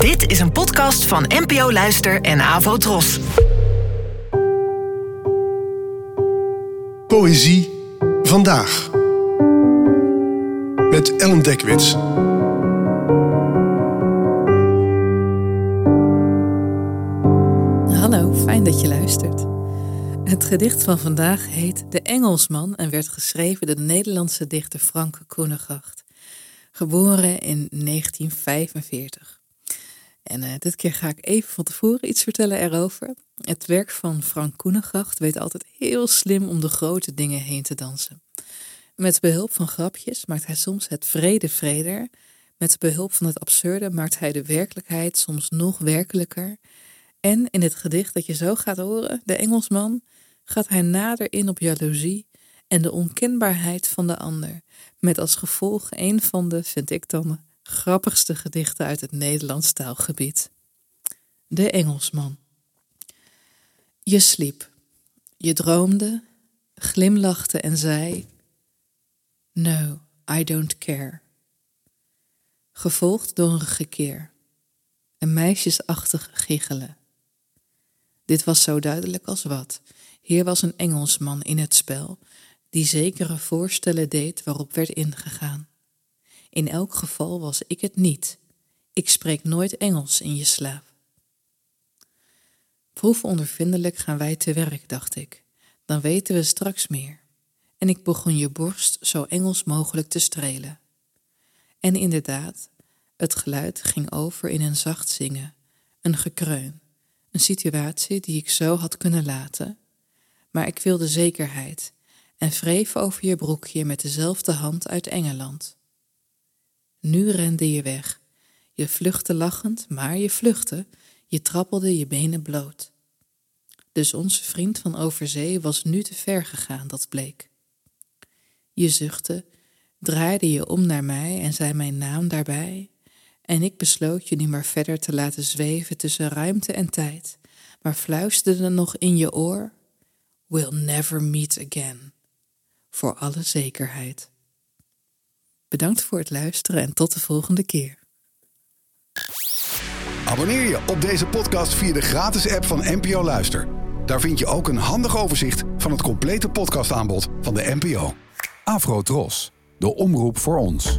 Dit is een podcast van NPO Luister en Avo Tros. Poëzie vandaag. Met Ellen Dekwits. Hallo, fijn dat je luistert. Het gedicht van vandaag heet De Engelsman en werd geschreven door de Nederlandse dichter Frank Koenegracht. Geboren in 1945. En uh, dit keer ga ik even van tevoren iets vertellen erover. Het werk van Frank Koenegracht weet altijd heel slim om de grote dingen heen te dansen. Met behulp van grapjes maakt hij soms het vrede vreder. Met behulp van het absurde maakt hij de werkelijkheid soms nog werkelijker. En in het gedicht dat je zo gaat horen, de Engelsman, gaat hij nader in op jaloezie en de onkenbaarheid van de ander. Met als gevolg een van de, vind ik dan, grappigste gedichten uit het Nederlands taalgebied. De Engelsman. Je sliep, je droomde, glimlachte en zei: No, I don't care. Gevolgd door een gekeer, een meisjesachtig giechelen. Dit was zo duidelijk als wat. Hier was een Engelsman in het spel, die zekere voorstellen deed waarop werd ingegaan. In elk geval was ik het niet. Ik spreek nooit Engels in je slaap. Proefondervindelijk gaan wij te werk, dacht ik. Dan weten we straks meer. En ik begon je borst zo Engels mogelijk te strelen. En inderdaad, het geluid ging over in een zacht zingen, een gekreun, een situatie die ik zo had kunnen laten. Maar ik wilde zekerheid en wreef over je broekje met dezelfde hand uit Engeland. Nu rende je weg. Je vluchtte lachend, maar je vluchtte, je trappelde je benen bloot. Dus onze vriend van overzee was nu te ver gegaan, dat bleek. Je zuchtte, draaide je om naar mij en zei mijn naam daarbij, en ik besloot je nu maar verder te laten zweven tussen ruimte en tijd, maar fluisterde nog in je oor: We'll never meet again. Voor alle zekerheid. Bedankt voor het luisteren en tot de volgende keer. Abonneer je op deze podcast via de gratis app van NPO Luister. Daar vind je ook een handig overzicht van het complete podcastaanbod van de NPO. Afro Tros, de omroep voor ons.